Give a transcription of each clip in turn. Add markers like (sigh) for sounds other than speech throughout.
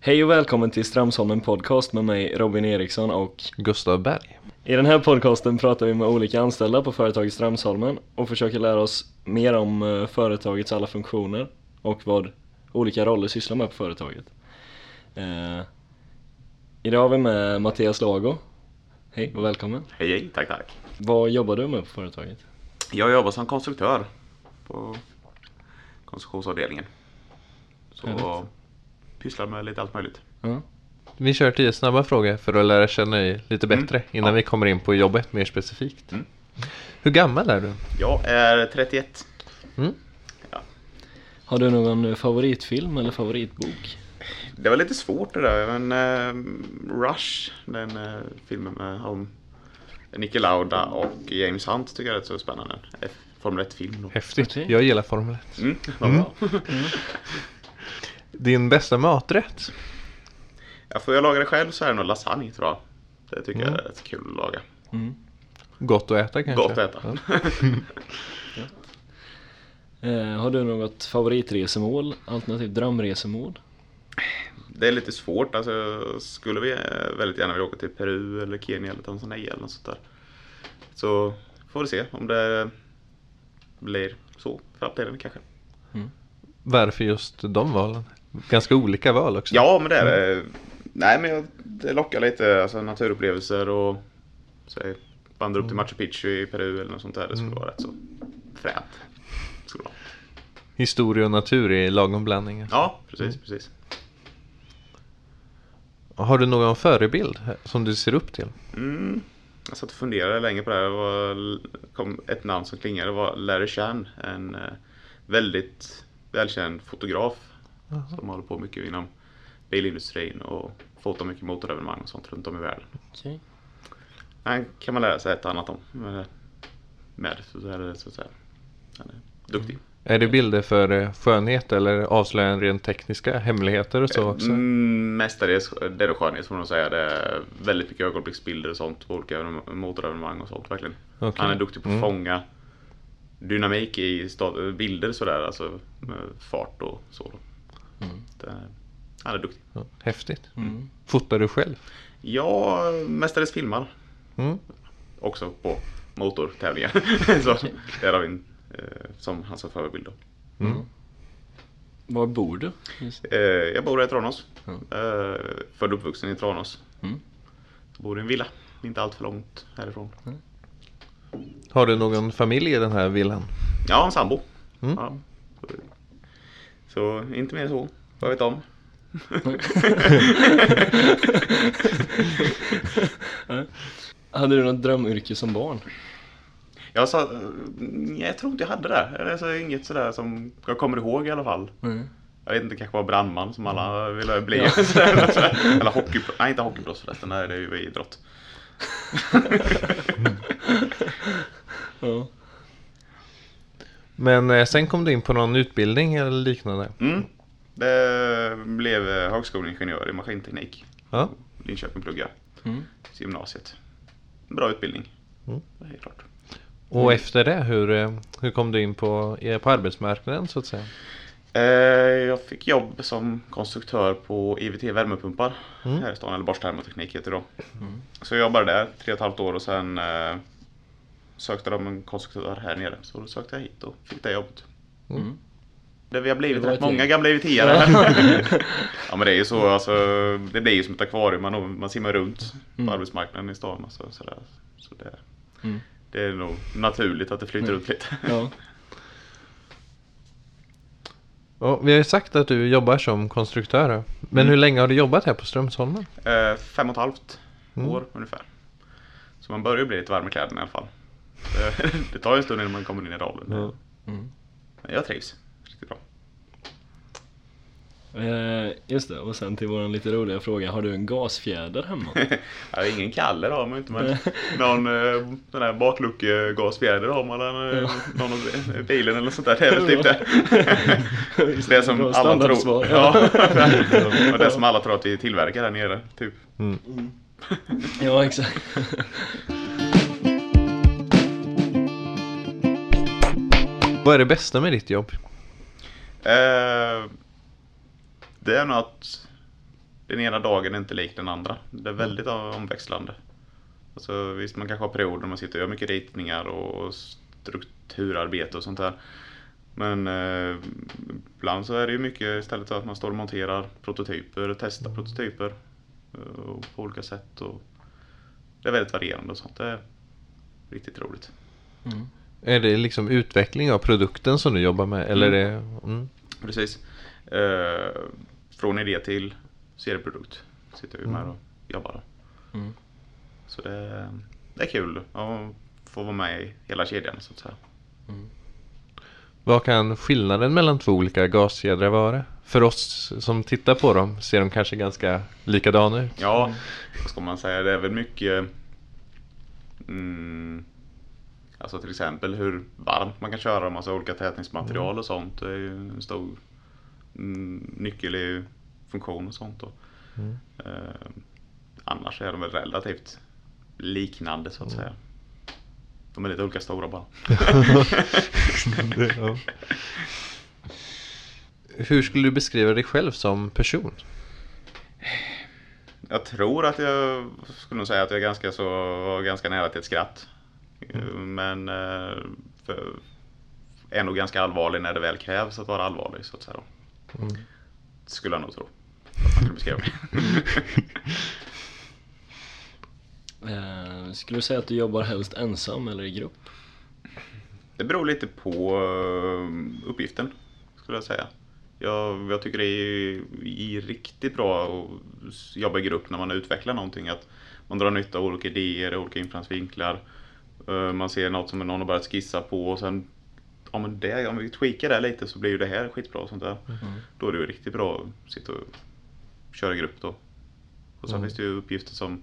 Hej och välkommen till Stramsholmen podcast med mig Robin Eriksson och Gustav Berg. i den här podcasten pratar vi med olika anställda på företaget Stramsholmen och försöker lära oss mer om eh, företagets alla funktioner och vad olika roller sysslar med på företaget. Eh, idag har vi med Mattias Lago. Hej och välkommen. Hej, hej, tack, tack. Vad jobbar du med på företaget? Jag jobbar som konstruktör på konstruktionsavdelningen. Så Härligt. Pysslar med lite allt möjligt. Ja. Vi kör tio snabba frågor för att lära känna dig lite Mm. bättre innan Ja. vi kommer in på jobbet mer specifikt. Mm. Hur gammal är du? Jag är 31. Har du någon eh, favoritfilm eller favoritbok? Det var lite svårt det där, men eh, Rush, den eh, filmen med om Niki Lauda och James Hunt tycker jag är rätt så spännande. Formel 1-film då. Häftigt. Jag gillar Formel 1. Mm, vad bra. (laughs) Din bästa maträtt? Ja, får jag laga det själv så är det nog lasagne tror jag. Det tycker jag är rätt kul att laga. Mm. Gott att äta kanske? Gott att äta. (laughs) Ja. Eh, har du något favoritresemål, alternativt drömresemål? Det är lite svårt. Alltså, jag skulle vi eh, väldigt gärna vilja åka till Peru eller Kenya eller Tanzania eller något sånt där. Så får vi se om det blir så i framtiden kanske. Varför just de valen? Ganska olika val också. Ja, men det är det. Nej, men det lockar lite. Alltså naturupplevelser och så, vandra upp till Machu Picchu i Peru eller något sånt där. Det skulle vara rätt så fränt. Skulle vara. Historia och natur i lagom blandning. alltså. Ja, precis, precis. Har du någon förebild som du ser upp till? Mm. Jag satt och funderade länge på det här. Det var, kom ett namn som klingade. Det var Larry Chan. En eh, väldigt välkänd fotograf. Som håller på mycket inom bilindustrin och fotar mycket motorevenemang och sånt runt om i världen. Okej. Han kan man lära sig ett annat om. Med, med så är det så att säga. Han är duktig. Är det bilder för eh, skönhet eller avslöjar en rent tekniska hemligheter och så också? Mm, mestadels det är det skönhet får man säga. Det är väldigt mycket ögonblicksbilder och sånt på olika evenem- motorevenemang och sånt verkligen. Okej. Han är duktig på att Mm. fånga dynamik i bilder sådär, alltså med fart och så. Då. Mm. Han är duktig. Ja, häftigt. Mm. Mm. Fotar du själv? Jag mestadels filmar Mm. också på motortävlingar. (laughs) så där har vi en eh, som hans förebild då. Mm. Var bor du? Eh, jag bor här i Tranås. Ja. Eh, född och uppvuxen i Tranås. Mm. Bor i en villa, inte allt för långt härifrån. Har du någon familj i den här villan? Jag har en sambo. Mm. Ja. Så inte mer så, vad vet om. (laughs) Hade du något drömyrke som barn? Jag, sa, nej, jag tror inte jag hade det. Eller så inget sådär som jag kommer ihåg i alla fall. Mm. Jag vet inte, kanske var brandman som alla ville bli. Ja. (laughs) Eller (laughs) hockeyproffs. Nej, inte hockeyproffs förresten. Nej, det är ju idrott. Ja. Men eh, sen kom du in på någon utbildning eller liknande? Mm. Det blev eh, högskoleingenjör i maskinteknik. Ja. Linköping plugga Mm. gymnasiet. Bra utbildning. Mm. Det är klart. Och efter det, hur, eh, hur kom du in på, på arbetsmarknaden så att säga? Jag fick jobb som konstruktör på IVT värmepumpar Mm. här i stan, eller Bosch Termoteknik heter det då. Mm. Så jag jobbade där tre och ett halvt år och sen eh, sökte de en konstruktör här nere. Så då sökte jag hit och fick det jobbet. Mm. Det vi har blivit rätt många gamla IVT-are. (laughs) ja men det är ju så, alltså, det blir ju som ett akvarium, man, man simmar runt Mm. på arbetsmarknaden i stan. Alltså, sådär. Så det, Mm. det är nog naturligt att det flyter Mm. ut lite. Ja. (laughs) Och vi har ju sagt att du jobbar som konstruktör. Men Mm. hur länge har du jobbat här på Strömsholmen? Eh, fem och ett halvt Mm. år ungefär. Så man börjar ju bli lite varm i kläderna i alla fall. (laughs) Det, tar ju en stund innan man kommer in i rollen. Ja. Mm. Men jag trivs riktigt bra. Eh, just det, och sen till våran lite roliga fråga. Har du en gasfjäder hemma? (laughs) Ja, ingen Kalle har man inte men (laughs) någon eh, sån där bakluckegasfjäder har man eller eh, någon av bilen eller sånt där. Det är väl typ det. Det som Bra alla tror. Ja, och det som alla tror att vi tillverkar här nere. Typ. Mm. ja, exakt. Vad är det bästa med ditt jobb? Eh, det är nog att den ena dagen är inte lik den andra. Det är väldigt omväxlande. Alltså, visst, man kanske har perioder när man sitter och gör mycket ritningar och strukturarbete och sånt där. Men eh, ibland så är det ju mycket istället att man står och monterar prototyper, testar prototyper eh, på olika sätt. Och det är väldigt varierande och sånt. Det är riktigt roligt. Mm. Är det liksom utveckling av produkten som du jobbar med? Eller är det... Mm. Precis. Eh, från idé till serieprodukt sitter vi med och jobbar. Mm. Så det, det är kul att få vara med i hela kedjan så att säga. Vad kan skillnaden mellan två olika gaskedjor vara? För oss som tittar på dem ser de kanske ganska likadana ut. Ja, vad ska man säga? Det är väl mycket mm, Alltså till exempel hur varmt man kan köra en massa olika tätningsmaterial och sånt. Det är ju en stor mm, nyckel i funktion och sånt. Då. Mm. Eh, annars är de väl relativt liknande så att säga. De är lite olika stora bara. (laughs) Ja. Hur skulle du beskriva dig själv som person? Jag tror att jag skulle nog säga att jag är ganska, så, var ganska nära till ett skratt. Men eh, för, är nog ganska allvarlig när det väl krävs att vara allvarlig så att säga. Då. Mm. Skulle jag nog tro. Att man kan beskriva mig. Eh, skulle du säga att du jobbar helst ensam eller i grupp? Det beror lite på eh, uppgiften skulle jag säga. Jag, jag tycker det är, är riktigt bra att jobba i grupp när man utvecklar någonting. Att man drar nytta av olika idéer, olika infallsvinklar. Eh, Man ser något som någon har börjat skissa på och sen Ja men det, om vi tweakar det lite så blir ju det här skitbra och sånt där. Då är det ju riktigt bra att sitta och köra grupp då. Och sen finns det ju uppgifter som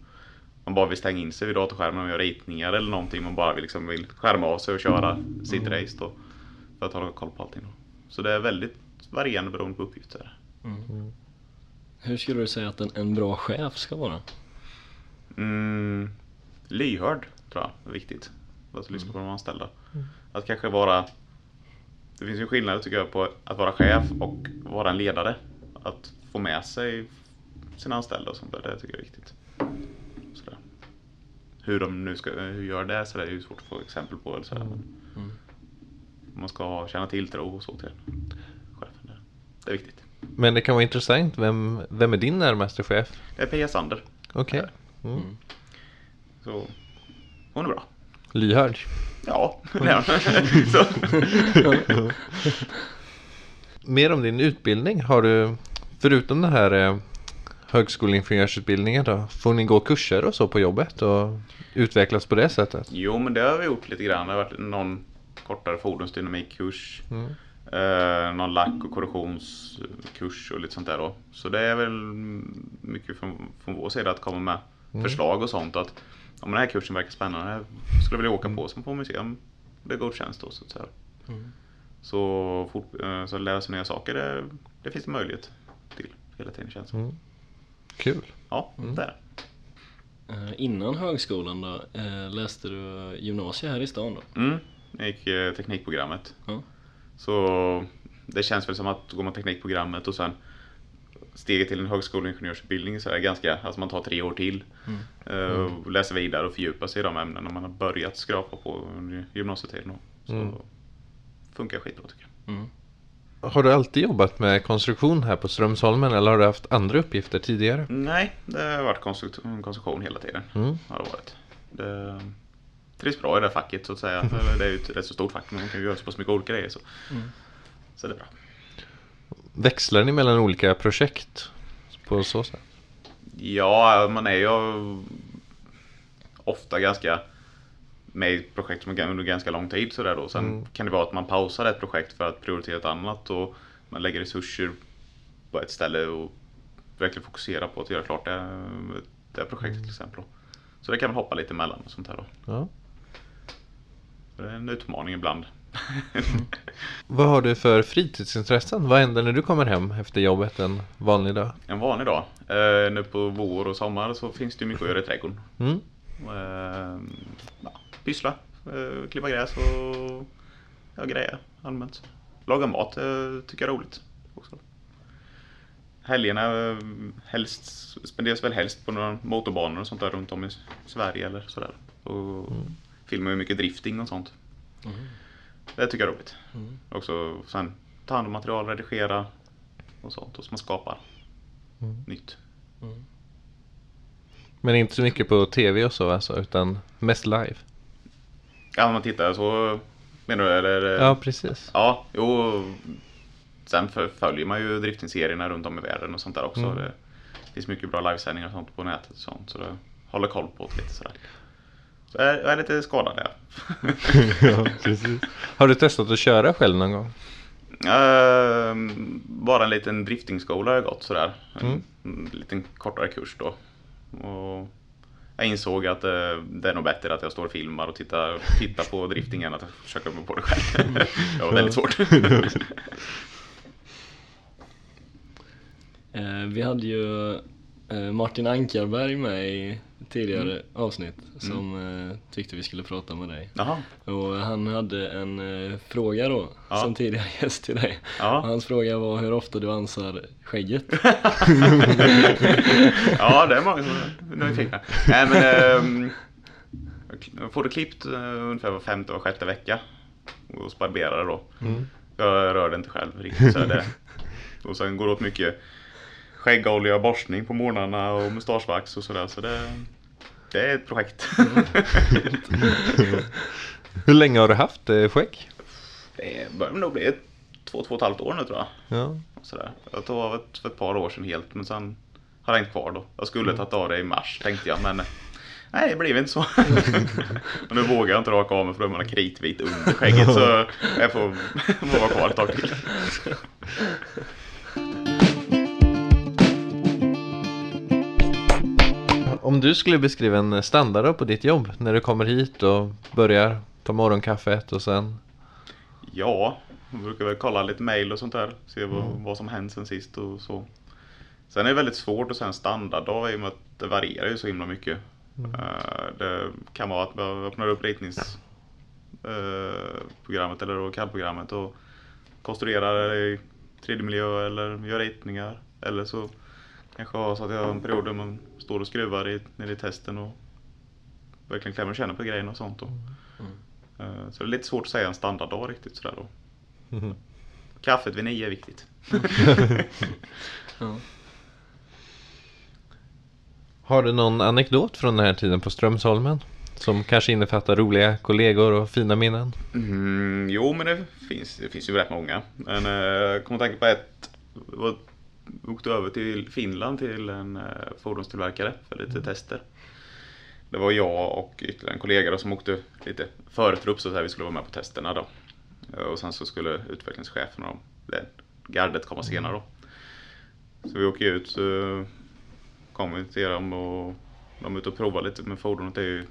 man bara vill stänga in sig vid datorskärmen och göra ritningar eller någonting. Man bara vill, liksom vill skärma av sig och köra sitt race då. För att ha koll på allting då. Så det är väldigt varierande beroende på uppgifter. Hur skulle du säga att en, en bra chef ska vara? Mm, lyhörd tror jag är viktigt. Att lyssna på de anställda. Att kanske vara Det finns ju skillnad tycker jag på att vara chef och vara en ledare. Att få med sig sina anställda och sånt där, det tycker jag är viktigt. Sådär. Hur de nu ska, hur gör det så det är ju svårt att få exempel på. Eller sådär. Men Mm. Man ska ha, känna tilltro och så till chefen. Där. Det är viktigt. Men det kan vara intressant. Vem, vem är din närmaste chef? Det är Pia Sander. Okej. Där. Mm. Så hon är bra. Lyhörd. Ja, det är hon. (laughs) så. Mer om din utbildning. Har du, förutom den här eh, högskoleingenjörsutbildningen då, får ni gå kurser och så på jobbet och utvecklas på det sättet? Jo, men det har vi gjort lite grann. Det har varit någon kortare fordonsdynamikkurs. Mm. Eh, någon lack och korrosionskurs och lite sånt där då. Så det är väl mycket från, från vår sida att komma med förslag och sånt. Att om den här kursen verkar spännande, jag skulle vilja åka på. Så får vi se om det godkänns då så att säga. Mm. Så, fort, eh, så lära sig nya saker, det, det finns det möjlighet till hela tiden känns det. Mm. Kul. Ja, det är det. Eh, innan högskolan då, eh, läste du gymnasiet här i stan då? Mm, jag gick teknikprogrammet. Ja. Så det känns väl som att går man teknikprogrammet och sen steget till en högskoleingenjörsutbildning så är det ganska, alltså man tar tre år till. Eh, och läser vidare och fördjupar sig i de ämnena man har börjat skrapa på under gymnasietiden. Så Mm. funkar skitbra tycker jag. Mm. Har du alltid jobbat med konstruktion här på Strömsholmen eller har du haft andra uppgifter tidigare? Nej, det har varit konstrukt- konstruktion hela tiden. Mm. Har det varit. Det trivs bra i det facket så att säga. (laughs) Det är ju ett rätt så stort fack men man kan ju göra så pass mycket olika grejer. Så, så det är bra. Växlar ni mellan olika projekt på så sätt? Ja, man är ju ofta ganska med i ett projekt som är under ganska lång tid sådär då. Sen Mm. kan det vara att man pausar ett projekt för att prioritera ett annat och man lägger resurser på ett ställe och verkligen fokuserar på att göra klart det, det projektet till exempel. då. Så det kan man hoppa lite emellan och sånt här då. Ja. Så det är en utmaning ibland. Vad har du för fritidsintressen? Vad händer när du kommer hem efter jobbet en vanlig dag? En vanlig dag. Eh, nu på vår och sommar så finns det ju mycket att göra i trädgården. Mm. Eh, ja, pyssla, eh, klippa gräs och ja, grejer allmänt. Laga mat eh, tycker jag är roligt också. helgerna eh, helst, spenderas väl helst på några motorbanor och sånt där runt om i Sverige eller sådär. Och filmar ju mycket drifting och sånt. Det tycker jag är roligt. Också sen ta hand om material, redigera och sånt. Och så man skapar nytt. Men inte så mycket på tv och så alltså, utan mest live. Ja, om man tittar så menar du eller? Ja, precis. Ja, jo. Sen följer man ju driftingserierna runt om i världen och sånt där också. Mm. Det finns mycket bra livesändningar och sånt på nätet och sånt. Så det håller koll på det lite sådär. Jag är, jag är lite skadad där. (laughs) ja, precis. Har du testat att köra själv någon gång? Ehm, bara en liten driftingskola har jag gått sådär. En, Mm. en liten kortare kurs då. Och jag insåg att eh, det är nog bättre att jag står och filmar och tittar, tittar på drifting än att jag försöker mig på det själv. (laughs) det var väldigt svårt. (laughs) Eh, vi hade ju eh, Martin Ankarberg med i tidigare avsnitt som eh, tyckte vi skulle prata med dig. Jaha. Och han hade en eh, fråga då, Ja. som tidigare (laughs) gäst till dig. Ja. Och hans fråga var hur ofta du ansar skägget. (laughs) ja, det är många som är nyfikna. Nej, men ehm, jag får det klippt eh, ungefär var femte och sjätte vecka. Och barberare då. Jag rör det inte själv riktigt. Så är det. (laughs) Och sen går det åt mycket skäggolja och borstning på morgnarna och mustaschvax och sådär. Så det, det är ett projekt. (laughs) Hur länge har du haft eh, skägg? det börjar nog bli ett, två, två och ett halvt år nu tror jag. Ja. Sådär. Jag tog av ett, för ett par år sedan helt men sen har det hängt kvar då. Jag skulle tagit av det i mars tänkte jag men nej det blev inte så. (laughs) och nu vågar jag inte raka av mig för då är man kritvit under skägget så (laughs) jag får, får vara kvar ett tag till. Om du skulle beskriva en standard på ditt jobb när du kommer hit och börjar ta morgonkaffet och sen Ja, jag brukar väl kolla lite mail och sånt där. Se vad, vad som hänt sen sist och så. Sen är det väldigt svårt att säga en standarddag i och med att det varierar ju så himla mycket. Eh, det kan vara att jag öppnar upp ritningsprogrammet programmet eller då CAD-programmet och konstruerar i 3D-miljö eller gör ritningar. Eller så kanske ha så att jag har en period där man står och skruvar i, nere i testen och verkligen klämmer och känner på grejerna och sånt. Då. Eh, Så det är lite svårt att säga en standarddag riktigt sådär då. Kaffet vid nio är viktigt. (laughs) Ja. Har du någon anekdot från den här tiden på Strömsholmen? Som kanske innefattar roliga kollegor och fina minnen? Mm, jo, men det finns, det finns ju rätt många. Men eh, jag kommer att tänka på ett. Åkte över till Finland till en eh, fordonstillverkare för lite tester. Det var jag och ytterligare en kollega då, som åkte lite förtrupp så att. Vi skulle vara med på testerna då. Eh, Och sen så skulle utvecklingschefen och det gardet komma senare då. Så vi åker ut, eh, kommer till dem och de är ute och provar lite med fordonet. Det är ju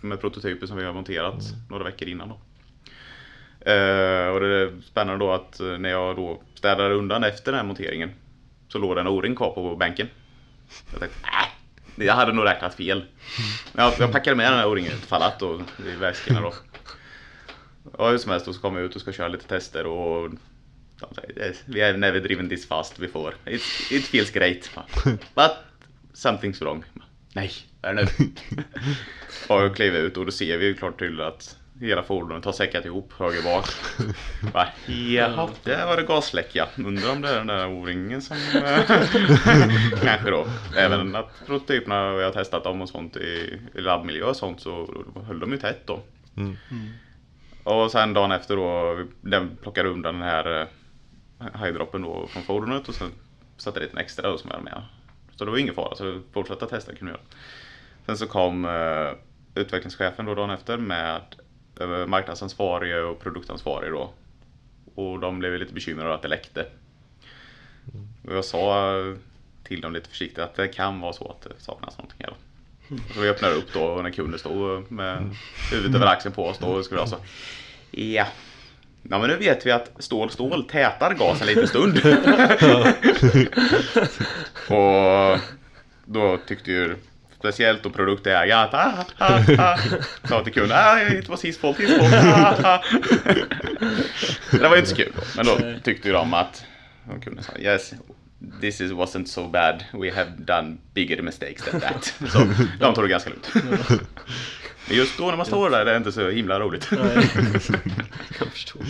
med prototyper som vi har monterat några veckor innan då. Eh, och det är spännande då att när jag då städade undan efter den här monteringen så låg det en O-ring kvar på bänken. Jag tänkte, äh, jag hade nog räknat fel. Men jag, jag packade med den här O-ringen ifall att då, i väskorna då. Och hur som helst då så kommer jag ut och ska köra lite tester och de säger, "Yes, we have never driven this fast before. It, it feels great. But something's wrong. Nej, vad är det nu? (laughs) och jag kliver ut och då ser vi ju klart tydligt att hela fordonet har säckat ihop höger bak. Bara, Jaha, där var det gasläck ja. Undrar om det är den där O-ringen som... eh, (laughs) Kanske då. Även att prototyperna vi har testat dem och sånt i, labbmiljö och sånt så höll de ju tätt då. Mm. Och sen dagen efter då, den plockade undan den här eh, highdroppen då från fordonet och sen satte dit en extra då som jag hade med. Så det var ingen fara, så fortsätta testa kunde jag. Sen så kom eh, utvecklingschefen då dagen efter med eh, marknadsansvarig och produktansvarig då. Och de blev lite bekymrade att det läckte. Och jag sa till dem lite försiktigt att det kan vara så att det saknas någonting här. Så vi öppnade upp då och när kunden stod med huvudet över axeln på oss då och skulle alltså Ja. Ja men nu vet vi att stål stål tätar gas en liten stund. (laughs) och då tyckte ju speciellt då produktägaren att ah, ah, ah. (laughs) sa till kunden ah, det var sist folk, sist folk. Ah, ah. det var ju inte så kul då. Men då tyckte ju de att och kunden sa yes, this is, wasn't so bad, we have done bigger mistakes than that. Så de tog det ganska lugnt. (laughs) Men just då när man står där det är inte så himla roligt. Nej, (laughs) jag förstår.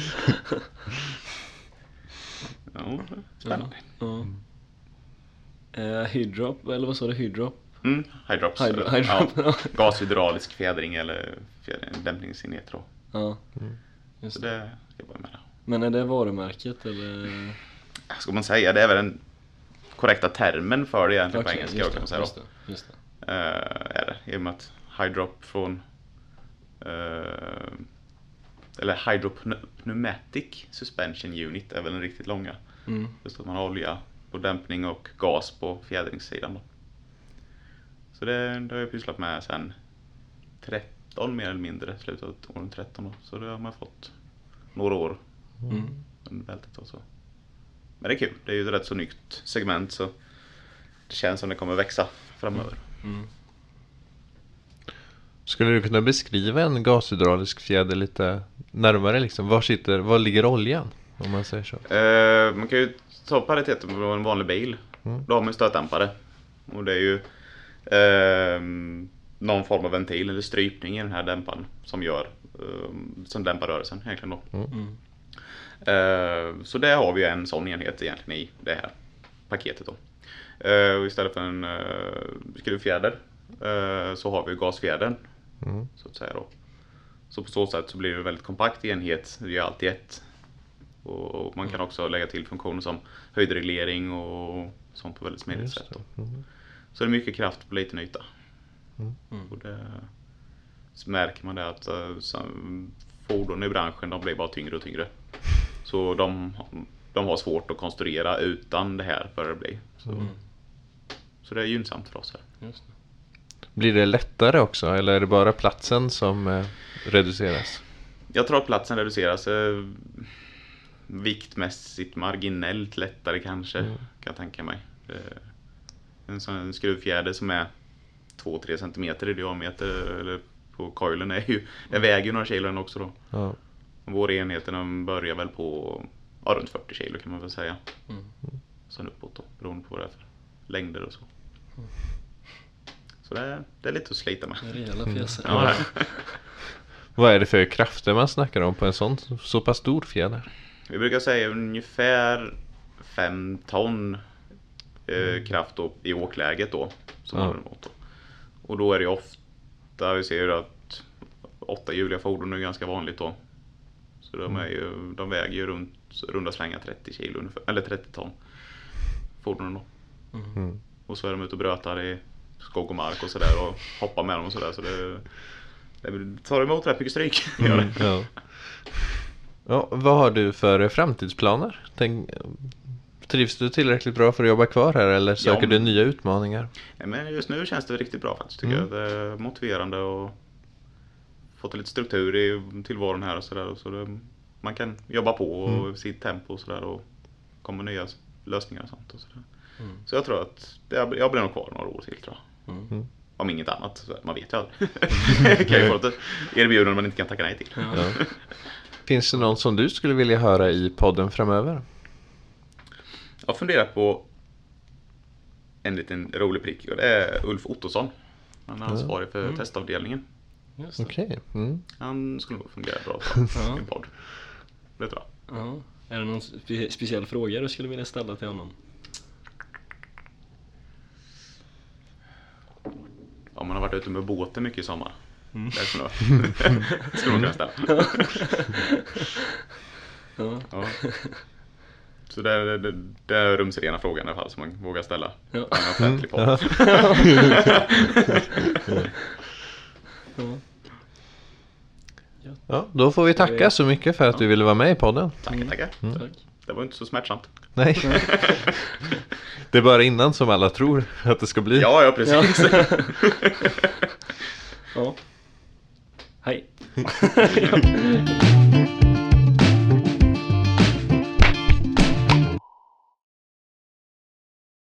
Ja, spännande. Ja. Eh, hydrop, eller vad sa du? Hydrop? Mm, hydrops. Hydro- eller, hydrop, Ja, ja. (laughs) gashydraulisk fjädring eller fjädring, dämpningsenhet då. Ja. Just Så det. jag med. Men är det varumärket eller? Ska man säga, det är väl den korrekta termen för det egentligen på Okej, engelska just kan man det, säga då. just det, just det. Eh, är det. I och med att hydrop från eh, eller hydropneumatic suspension unit är väl den riktigt långa. Mm. Just att man har olja på dämpning och gas på fjädringssidan då. Så det, det har jag pysslat med sen 13 mer eller mindre, slutet av åren 13 då. Så det har man fått några år Mm. under bältet och så. Men det är kul, det är ju ett rätt så nytt segment så det känns som det kommer växa framöver. Mm. Skulle du kunna beskriva en gashydraulisk fjäder lite närmare liksom? Var, sitter, var ligger oljan? Om man säger så. Eh, man kan ju ta pariteten på en vanlig bil. Mm. Då har man ju stötdämpare. Och det är ju ehm, någon form av ventil eller strypning i den här dämparen som gör ehm, som dämpar rörelsen egentligen då. Mm. Eh, så det har vi en sån enhet egentligen i det här paketet då. Eh, och istället för en uh, skruvfjäder eh, så har vi gasfjädern Mm. så att säga då. Så på så sätt så blir det en väldigt kompakt enhet. Det är alltid ett. Och man kan också lägga till funktioner som höjdreglering och sånt på väldigt smidigt Just sätt. Då. Mm. Så det är mycket kraft på liten yta. Mm. Mm. Och det, så märker man det att uh, som, fordon i branschen de blir bara tyngre och tyngre. Så de, de har svårt att konstruera utan det här börjar det bli. Så, Mm. så det är gynnsamt för oss här. Just det. Blir det lättare också eller är det bara platsen som eh, reduceras? Jag tror att platsen reduceras eh, viktmässigt marginellt lättare kanske, Mm. kan jag tänka mig. Eh, en sån en skruvfjäder som är 2-3 cm i diameter eller på coilen är ju, den väger ju några kilo den också då. Ja. Och Vår enhet den börjar väl på ja, runt 40 kilo kan man väl säga. Mm. Sen uppåt då, beroende på vad det är för längder och så. Så det är, det är lite att slita med. Det är rejäla pjäser. Ja, det är. (laughs) Vad är det för krafter man snackar om på en sån så pass stor fjäder? Vi brukar säga ungefär 5 ton eh, kraft då, i åkläget då. Som Ja. då. Och då är det ju ofta, vi ser ju att åttahjuliga fordon är ganska vanligt då. Så de, är ju, de väger ju runt runda slänga 30 kilo ungefär, eller 30 ton. Fordonen då. Mm. Och så är de ute och brötar i skog och mark och sådär och hoppar med dem och sådär. Så det, det tar emot rätt mycket stryk. Det. (laughs) Ja. ja, vad har du för framtidsplaner? Tänk, trivs du tillräckligt bra för att jobba kvar här eller söker Ja. du nya utmaningar? Ja, men just nu känns det riktigt bra faktiskt tycker Mm. jag. Det är motiverande och fått lite struktur i tillvaron här och sådär. Så det, man kan jobba på och Mm. sitt tempo och sådär och komma nya lösningar och sånt. Och sådär. Mm. Så jag tror att det, jag blir nog kvar några år till tror jag. Mm. Mm. Om inget annat, så man vet ju aldrig. (laughs) kan ju få ett erbjudande man inte kan tacka nej till. Ja. (laughs) Finns det någon som du skulle vilja höra i podden framöver? Jag har funderat på en liten rolig prick och det är Ulf Ottosson. Han är ansvarig för Mm. testavdelningen. Just det. Okej. Mm. Han skulle nog fungera bra Ja. en podd. Det tror jag. Ja. Är det någon spe speciell fråga du skulle vilja ställa till honom? Om man har varit ute med båten mycket i sommar. Mm. Det skulle man (laughs) kunna ställa. (laughs) Ja. Ja. Så det är, det, det är rumsrena frågan i alla fall som man vågar ställa. Ja. Podd. Ja. Ja. då får vi tacka så mycket för att du ville vara med i podden. Tackar, tackar. Tack. Det var inte så smärtsamt. (laughs) Nej. Det är bara innan som alla tror att det ska bli. Ja, ja precis. Ja. (laughs) Hej. (laughs)